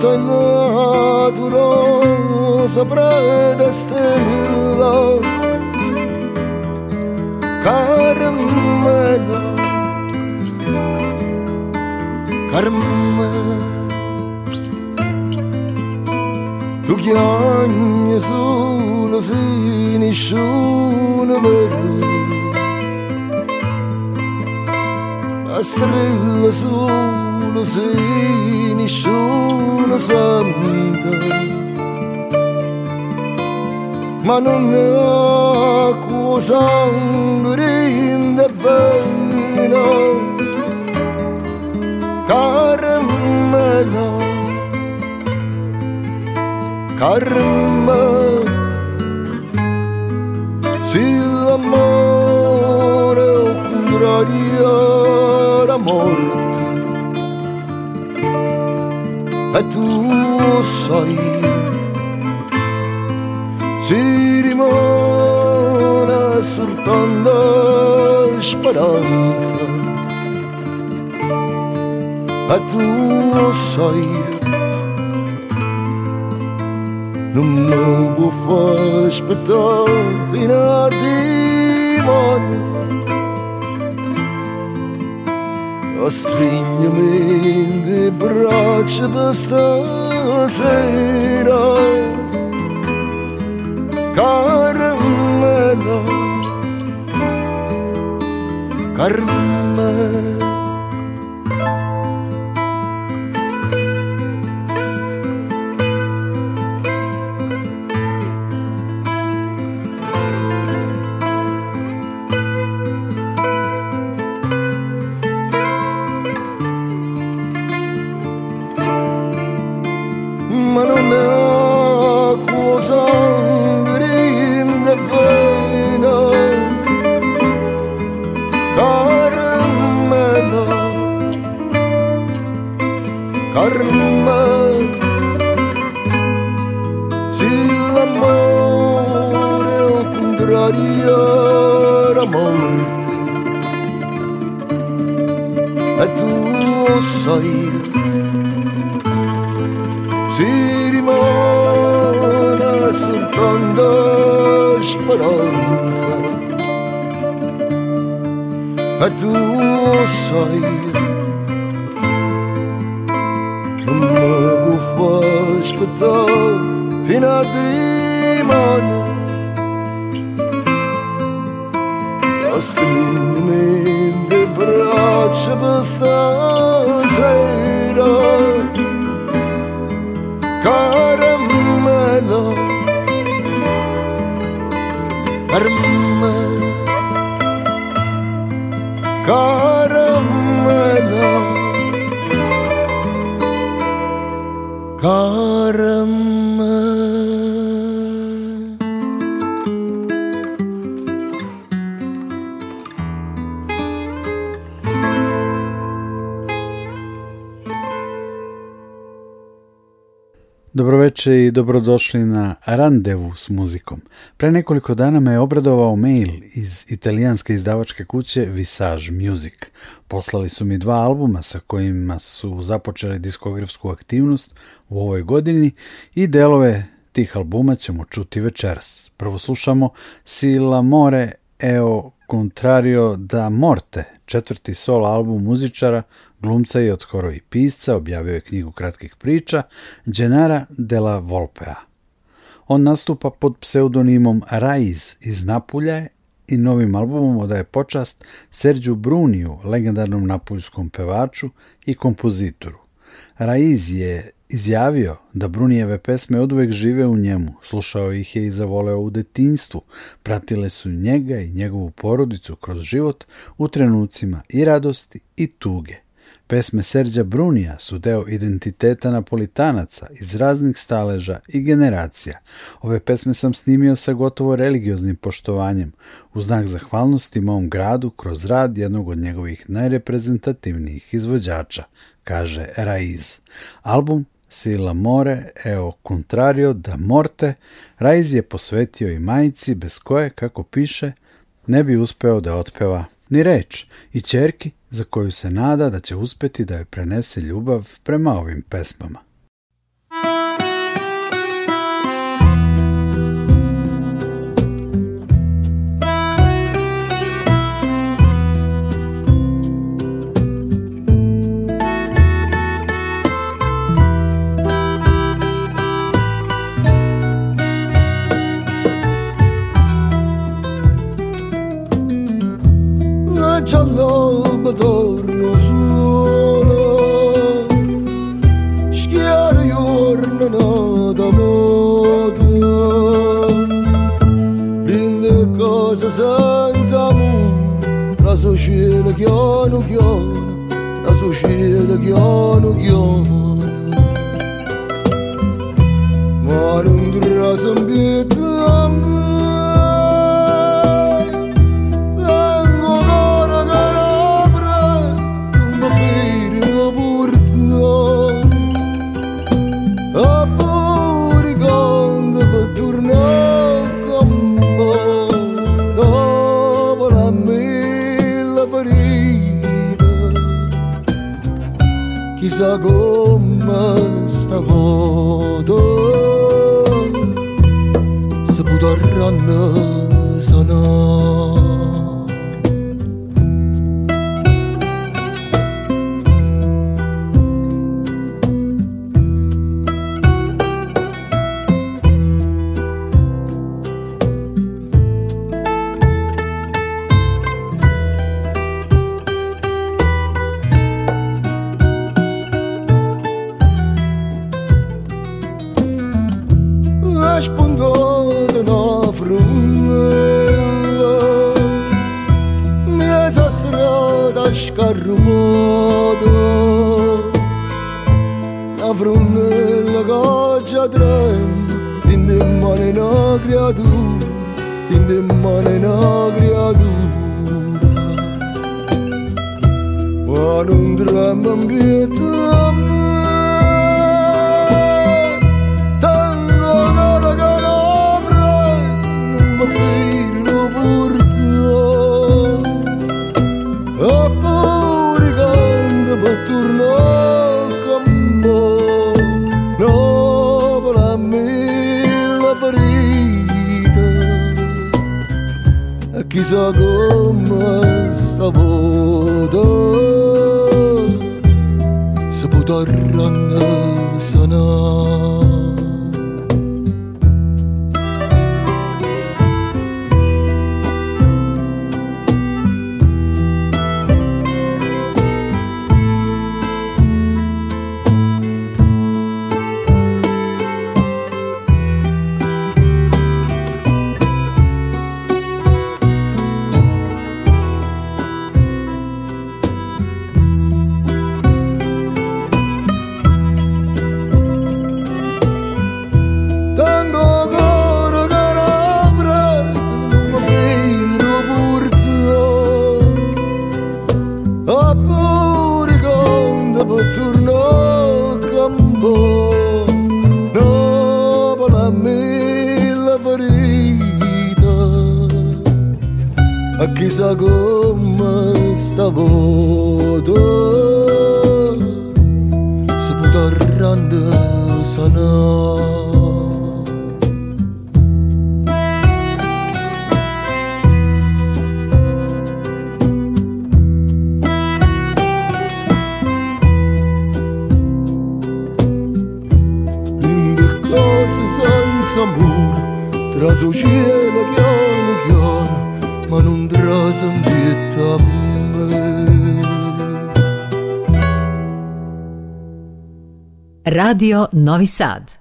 stella durosa predestinla Carmela Carmelo, Tu ghiagni sulla sinisciuna verde A strella sulla sulla sini, sulla santa. Ma non ha cuo in vino, Carmela, Carmela, si l'amore curaria. tuo soi si rimane soltanto speranza A tuo soi non mi può far aspettare fino a dimora Остринями не браче бастасера Кармела Кармела başımızda veče i dobrodošli na Randevu s muzikom. Pre nekoliko dana me je obradovao mail iz italijanske izdavačke kuće Visage Music. Poslali su mi dva albuma sa kojima su započeli diskografsku aktivnost u ovoj godini i delove tih albuma ćemo čuti večeras. Prvo slušamo Sila More Eo Contrario da Morte, četvrti solo album muzičara glumca i odskoro i pisca, objavio je knjigu kratkih priča Gennara della Volpea. On nastupa pod pseudonimom Raiz iz Napulja i novim albumom odaje počast Serđu Bruniju, legendarnom napuljskom pevaču i kompozitoru. Raiz je izjavio da Brunijeve pesme oduvek žive u njemu, slušao ih je i zavoleo u detinstvu, pratile su njega i njegovu porodicu kroz život u trenucima i radosti i tuge. Pesme Serđa Brunija su deo identiteta napolitanaca iz raznih staleža i generacija. Ove pesme sam snimio sa gotovo religioznim poštovanjem, u znak zahvalnosti mom gradu kroz rad jednog od njegovih najreprezentativnijih izvođača, kaže Raiz. Album Si more, e o contrario da morte, Raiz je posvetio i majici bez koje, kako piše, ne bi uspeo da otpeva ni reč i čerki za koju se nada da će uspeti da joj prenese ljubav prema ovim pesmama. шагом мы с тобой Sepultarando sana Разучи Radio Novi Sad.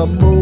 amor.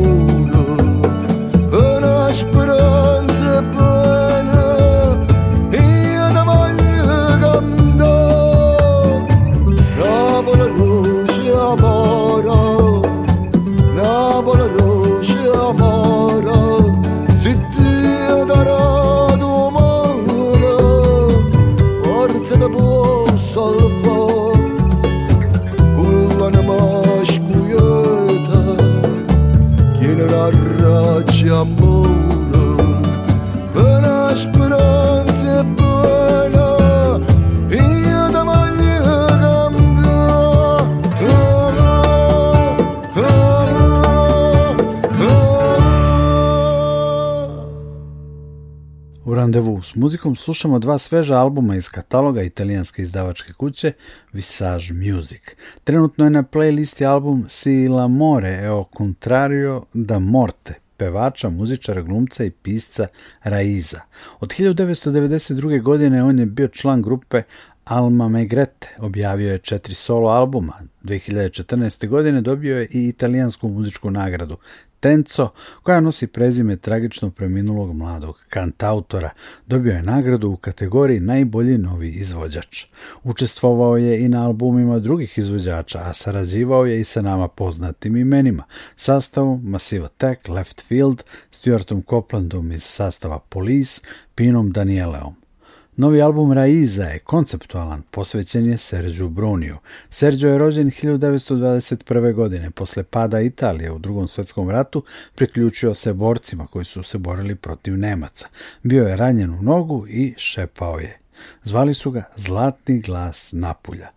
randevu s muzikom slušamo dva sveža albuma iz kataloga italijanske izdavačke kuće Visage Music. Trenutno je na playlisti album Si la more e o contrario da morte pevača, muzičara, glumca i pisca Raiza. Od 1992. godine on je bio član grupe Alma Megrete objavio je četiri solo albuma. 2014. godine dobio je i italijansku muzičku nagradu Tenco, koja nosi prezime tragično preminulog mladog kantautora, dobio je nagradu u kategoriji najbolji novi izvođač. Učestvovao je i na albumima drugih izvođača, a sarađivao je i sa nama poznatim imenima, sastavom Massive Attack, Left Field, Stuartom Coplandom iz sastava Police, Pinom Danieleom. Novi album Raiza je konceptualan, posvećen je Serđu Bruniju. Serđo je rođen 1921. godine. Posle pada Italije u drugom svetskom ratu priključio se borcima koji su se borili protiv Nemaca. Bio je ranjen u nogu i šepao je. Zvali su ga Zlatni glas Napulja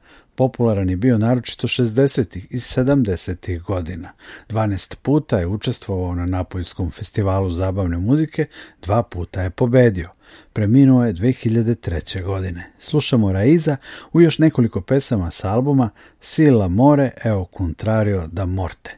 popularan je bio naročito 60. i 70. godina. 12 puta je učestvovao na Napoljskom festivalu zabavne muzike, dva puta je pobedio. Preminuo je 2003. godine. Slušamo Raiza u još nekoliko pesama sa albuma Silla More, o Contrario da Morte.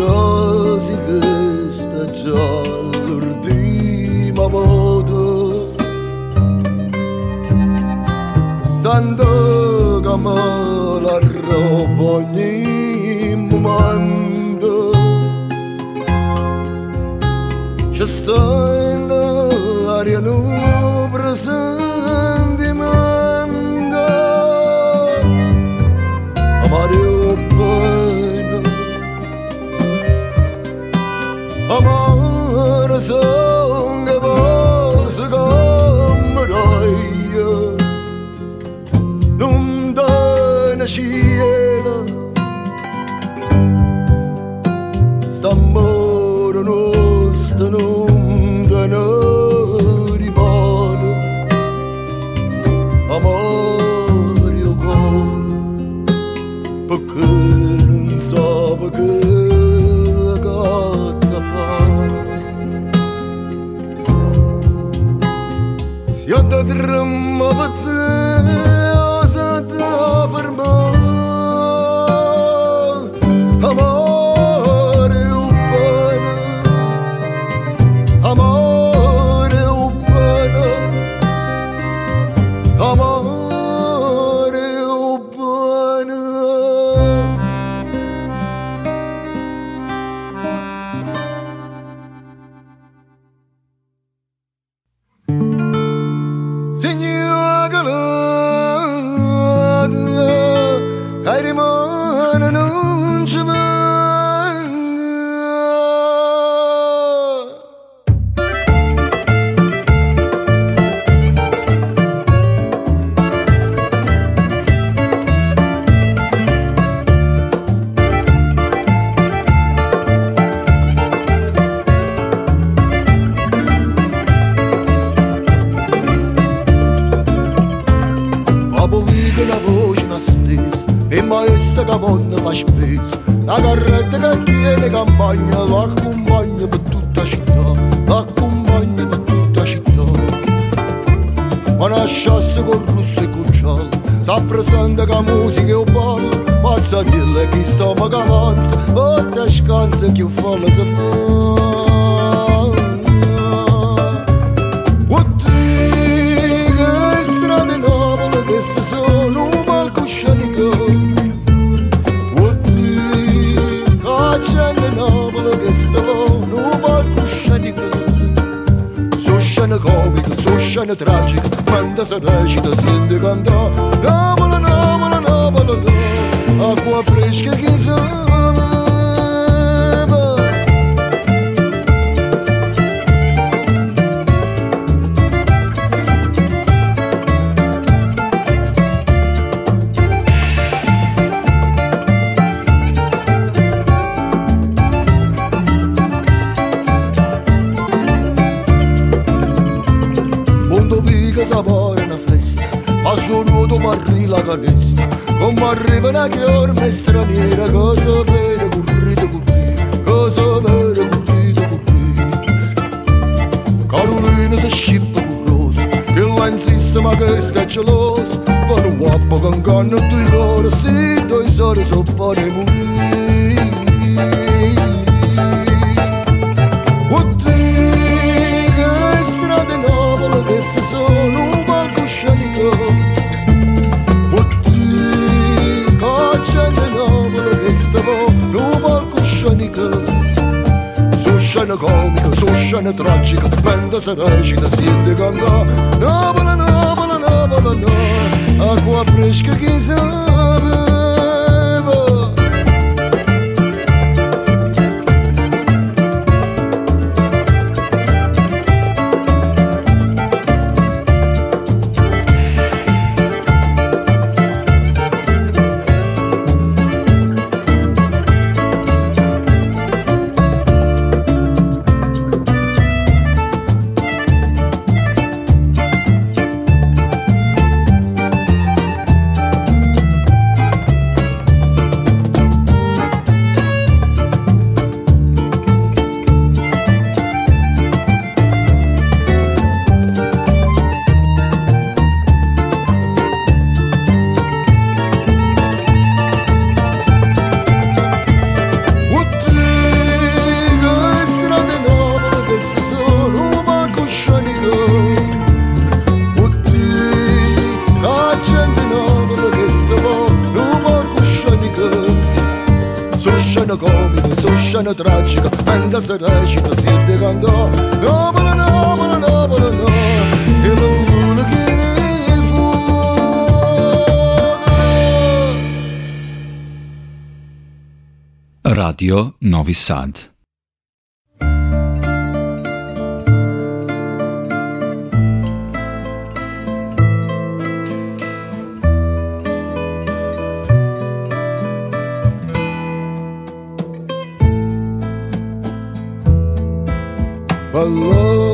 Josigus da Jollur di Mabodo Zando Gamola Roboni Mumando Just in the Arianu Brazil Помогай стачалось, паруа поганганно ты горости, той сори со парему. scena comica, su scena tragica, mentre si recita, si decanta, Napoli, Napoli. amanhã, água fresca guisando. Radio Novi Sad. Below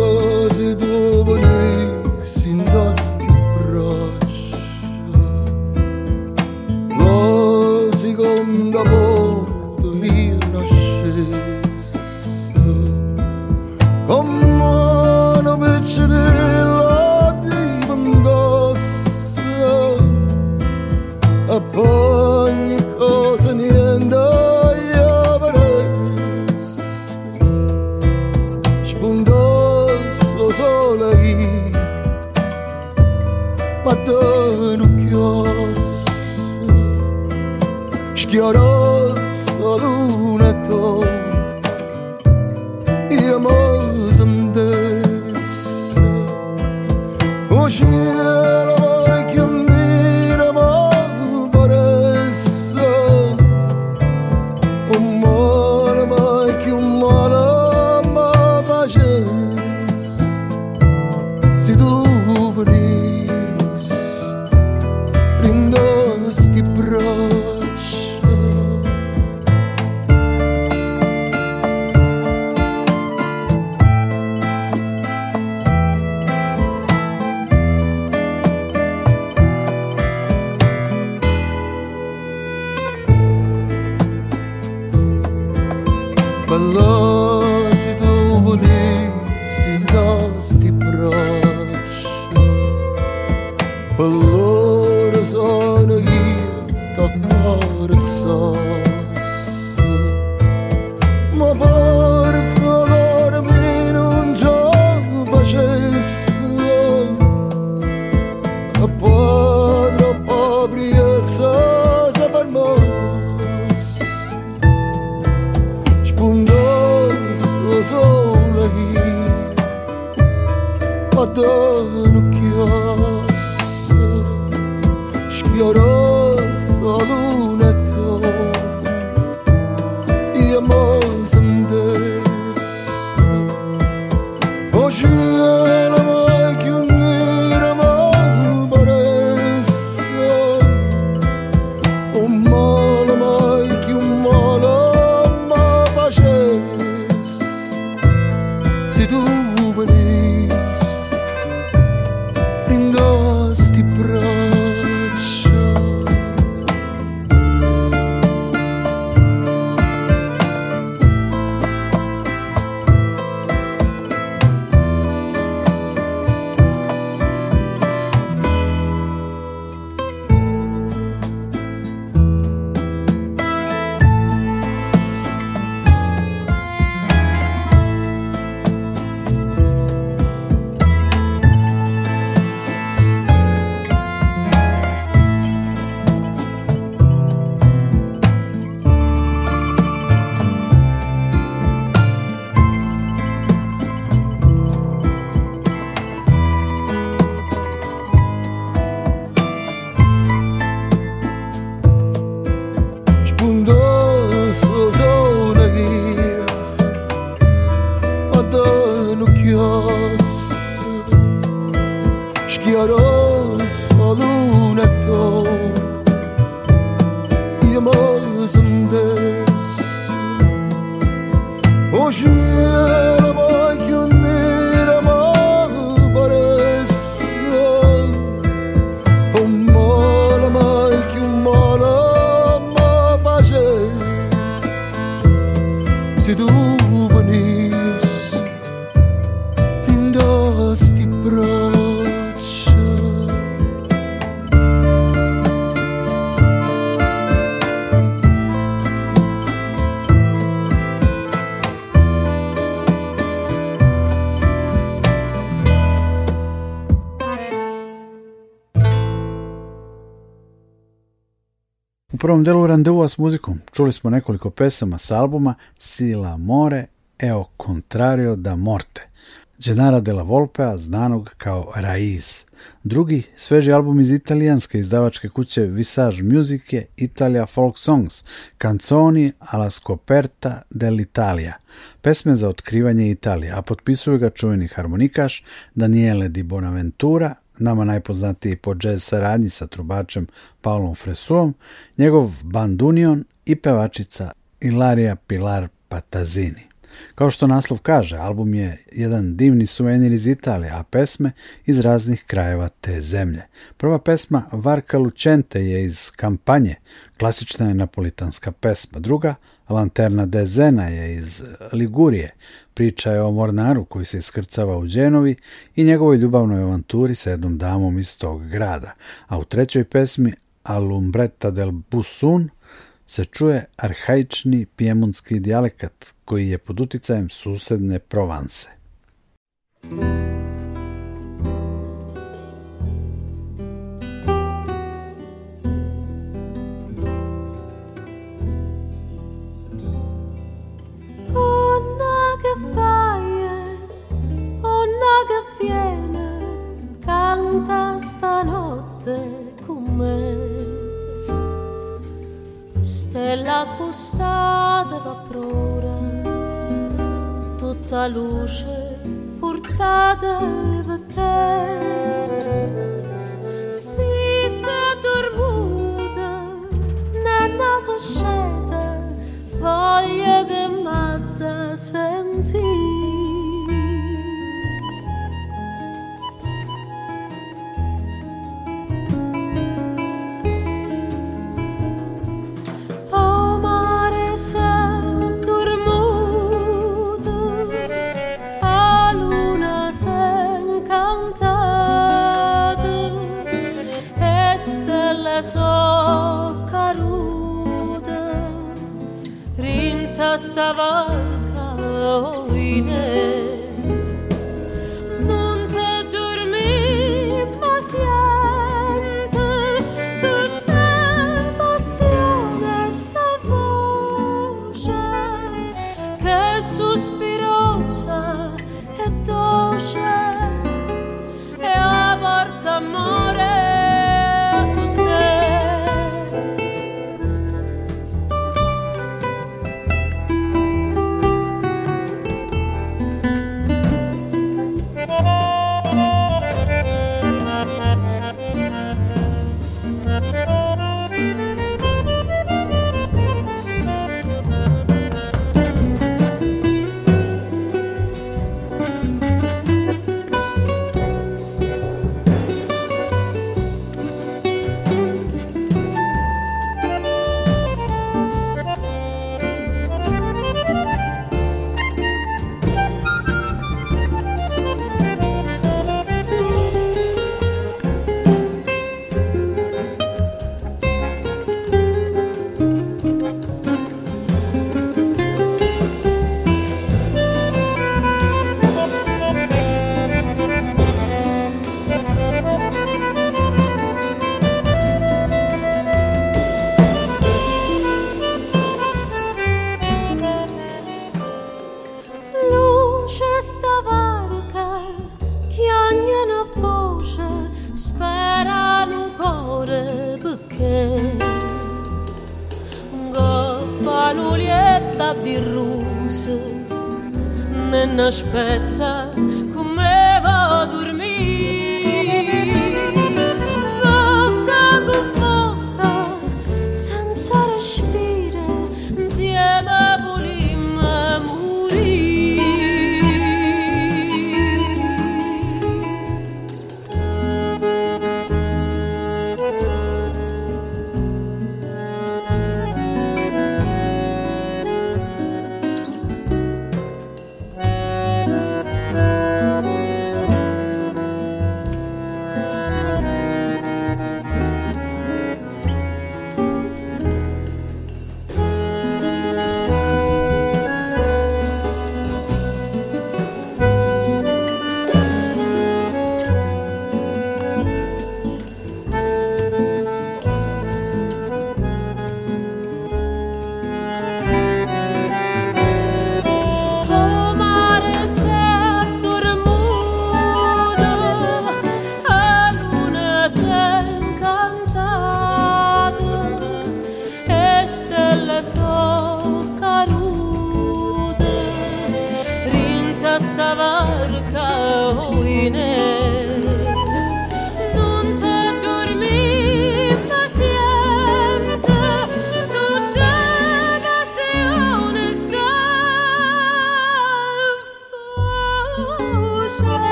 prvom delu randevua s muzikom čuli smo nekoliko pesama s albuma Sila more, Eo contrario da morte, Gennara della Volpea, znanog kao Raiz. Drugi, sveži album iz italijanske izdavačke kuće Visage Music je Italia Folk Songs, Canzoni alla scoperta dell'Italia, pesme za otkrivanje Italije, a potpisuje ga čuveni harmonikaš Daniele di Bonaventura, nama najpoznatiji po jazz saradnji sa trubačem Paulom Fresuom, njegov bandunion i pevačica Ilaria Pilar Patazini. Kao što naslov kaže, album je jedan divni suvenir iz Italije, a pesme iz raznih krajeva te zemlje. Prva pesma Varka Lucente je iz kampanje, klasična je napolitanska pesma, druga Lanterna de Zena je iz Ligurije, priča je o mornaru koji se iskrcava u Đenovi i njegovoj ljubavnoj avanturi sa jednom damom iz tog grada, a u trećoj pesmi Alumbreta del Busun se čuje arhaični pijemunski dijalekat koji je pod uticajem susedne Provanse. viene, canta stanotte con me. Stella accostata vapora, tutta luce portata perché si sa dormuta, nel naso scende, voglia che matta sentire. ta stavar kao i non better.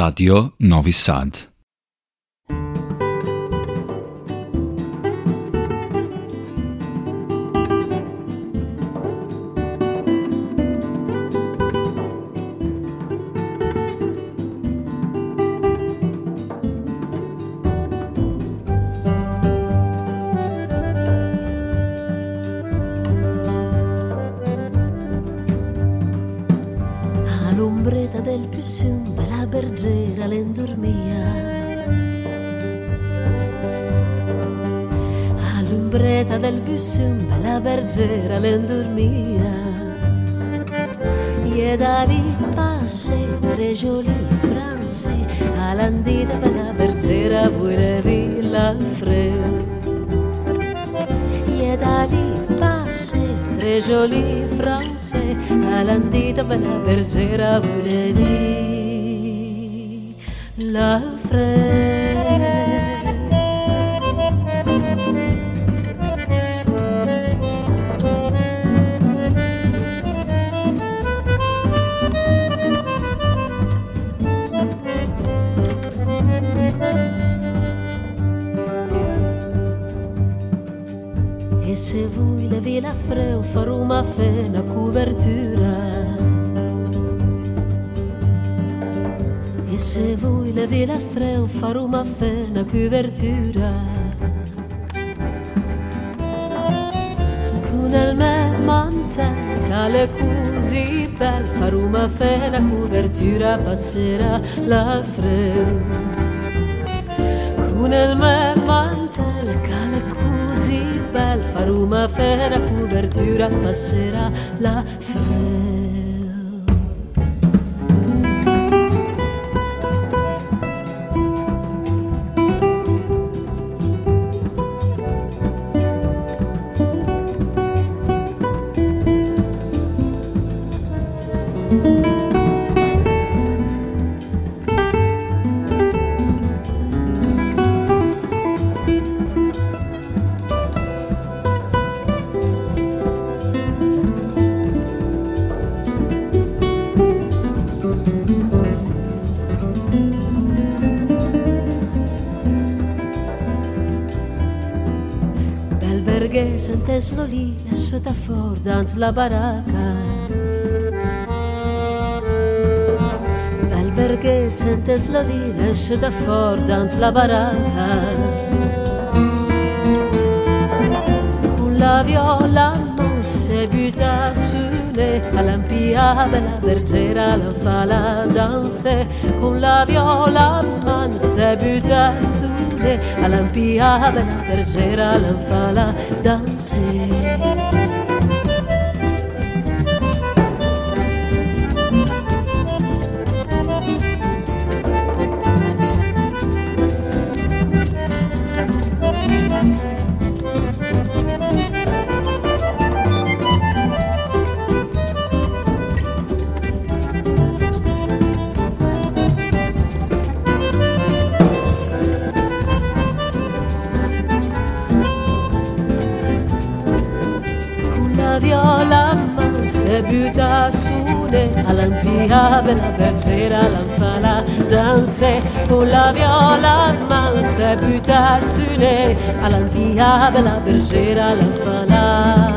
Radio Novi Sad. sembra la bergera l'endormia. All'ombretta del bus la bergera l'endormia. E da lì passe tre jolie franze, all'andita per la bergera vuole la fredda. E da lì passe tre jolie franze, all'andita per la bergera vuole e se voi levi la freu farò una fena copertura se vuoi levi la freu farò una fé na cobertura Con el me manta cale così bel far uma fé na passerà la freu Con el me manta cale così bel far uma fé na passerà la freu la lì assueta fort dans la baracca. Dal sentes la lì assueta fort dans la baraque. Con la viola non se buta su le la bergera la la danse. Con la viola non se grande, all'ampiabena, bergera, l'anfala, danse. la bergera, l'enfant, danse, pour la viola man c'est puta de la la bergera, l'enfant.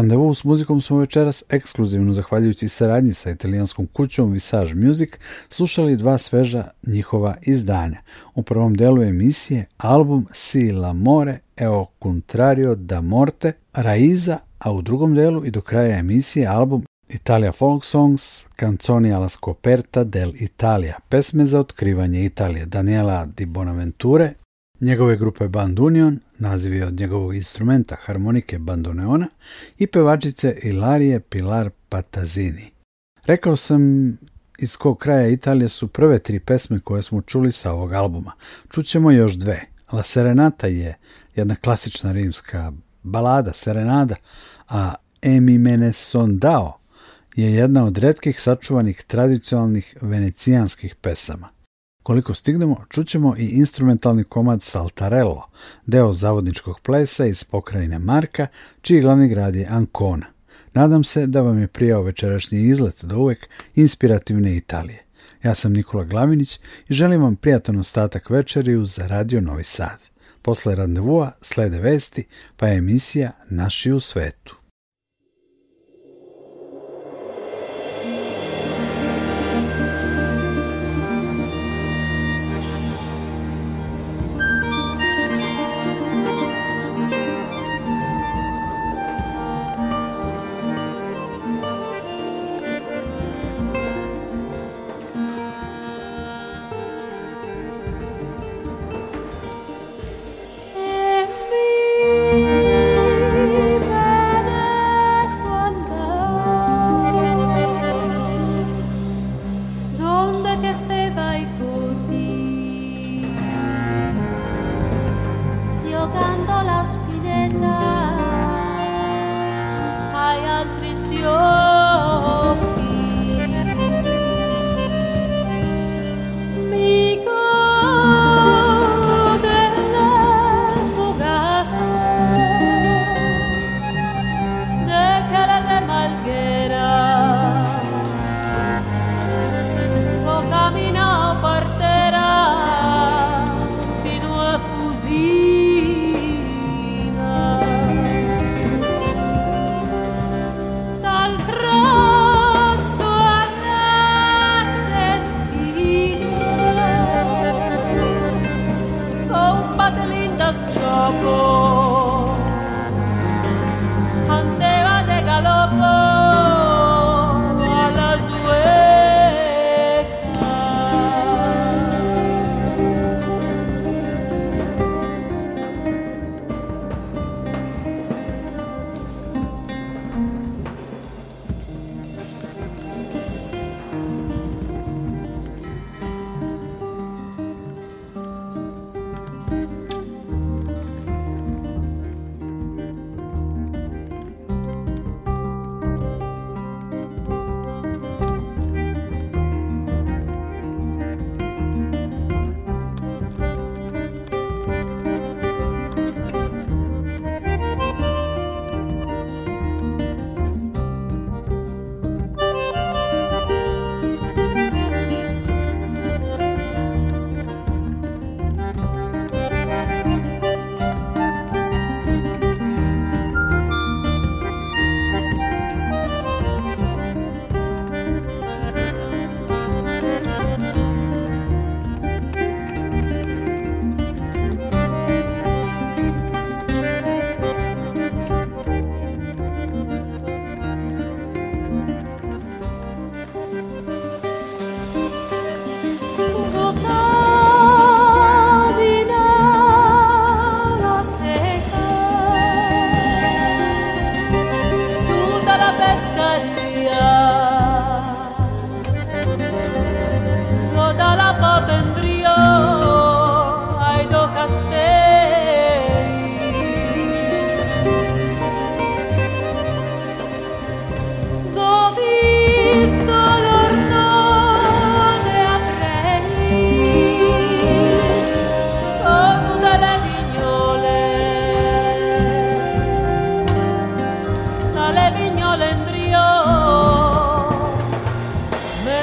Randevu s muzikom smo večeras ekskluzivno, zahvaljujući saradnji sa italijanskom kućom Visage Music, slušali dva sveža njihova izdanja. U prvom delu emisije album Si la more e o contrario da morte Raiza, a u drugom delu i do kraja emisije album Italia Folk Songs, Canzoni alla scoperta del Italia, pesme za otkrivanje Italije Daniela Di Bonaventure Njegove grupe Band Union, naziv je od njegovog instrumenta harmonike bandoneona i pevačice Ilarije Pilar Patazini. Rekao sam iz kog kraja Italije su prve tri pesme koje smo čuli sa ovog albuma. Čućemo još dve. La Serenata je jedna klasična rimska balada, serenada, a Emi mene son dao je jedna od redkih sačuvanih tradicionalnih venecijanskih pesama. Koliko stignemo, čućemo i instrumentalni komad Saltarello, deo zavodničkog plesa iz pokrajine Marka, čiji glavni grad je Ancona. Nadam se da vam je prijao večerašnji izlet do uvek inspirativne Italije. Ja sam Nikola Glavinić i želim vam prijatan ostatak večeri uz Radio Novi Sad. Posle randevua slede vesti, pa je emisija Naši u svetu.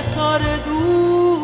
سر دور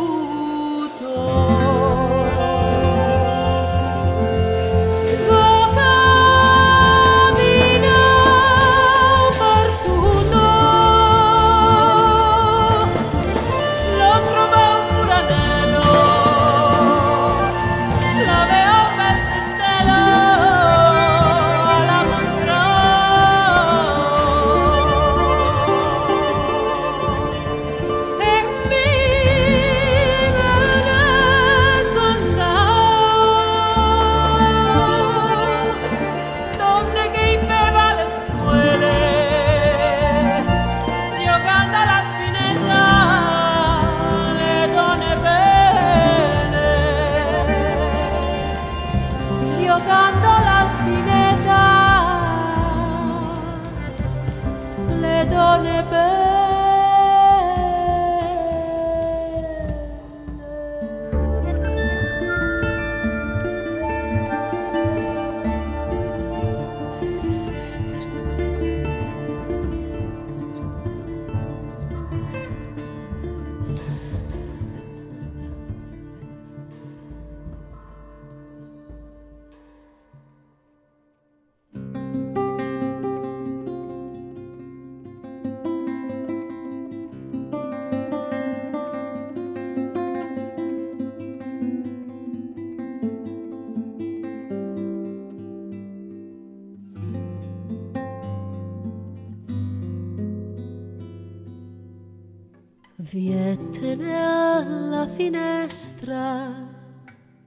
finestra,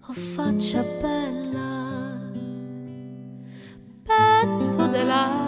o faccia bella, petto della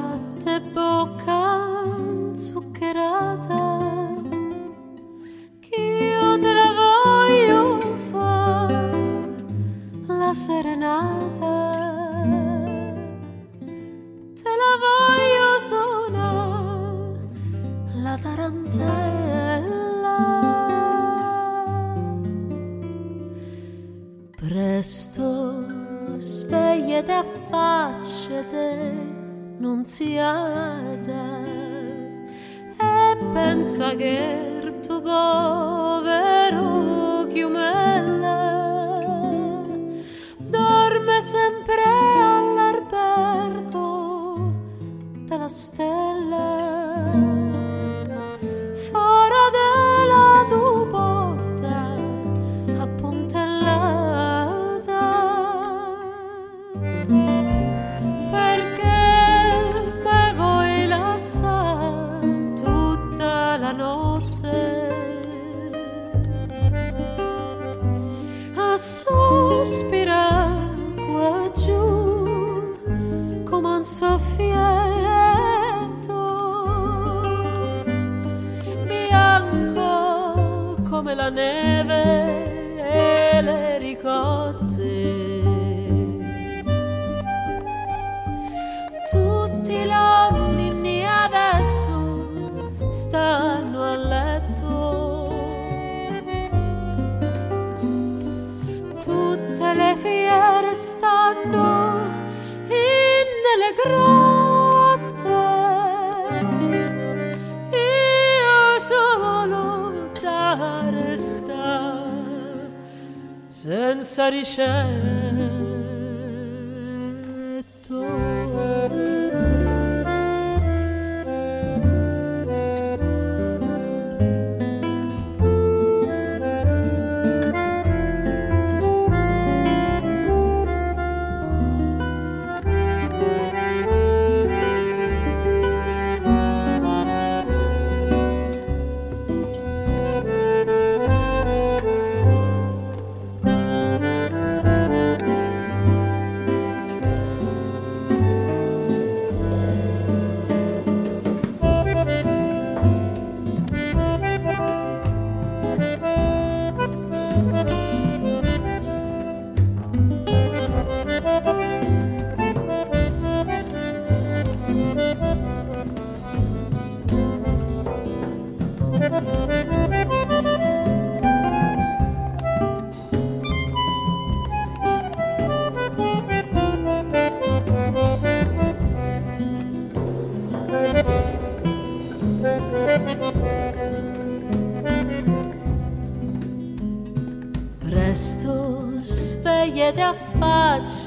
nelle fiere stanno, in nelle grotte. Io solo lontano sta, senza ricetto.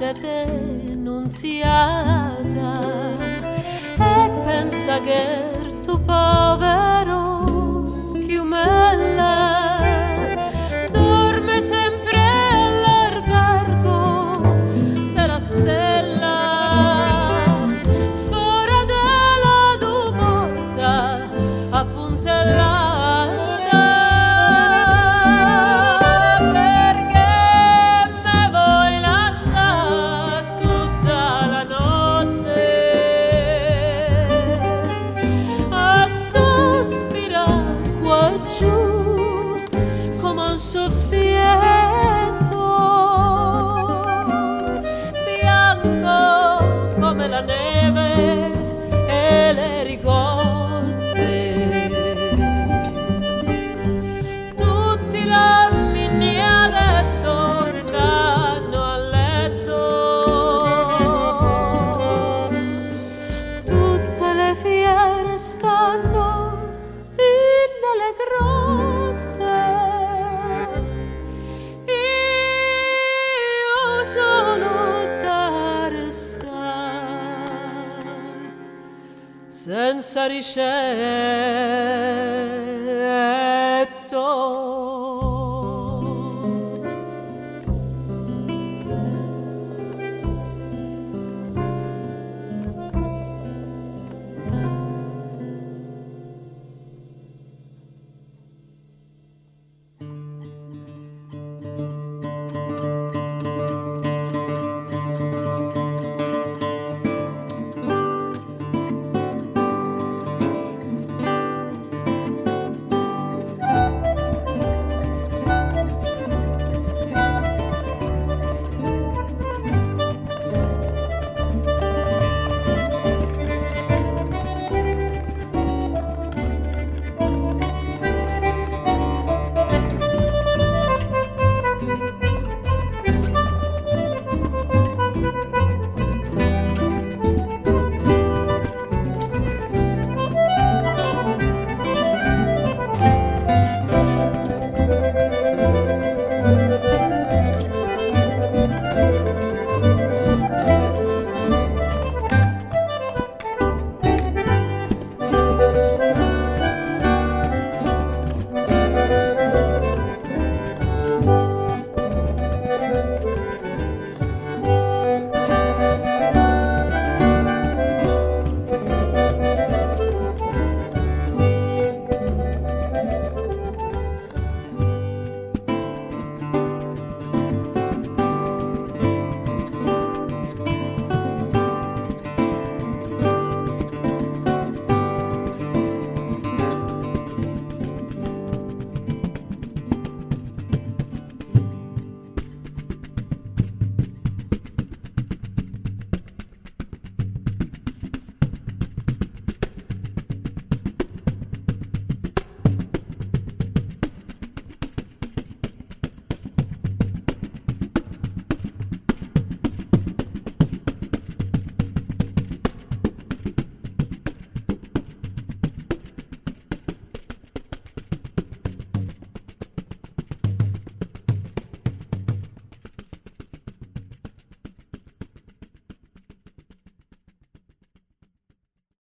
pace renunziata e pensa che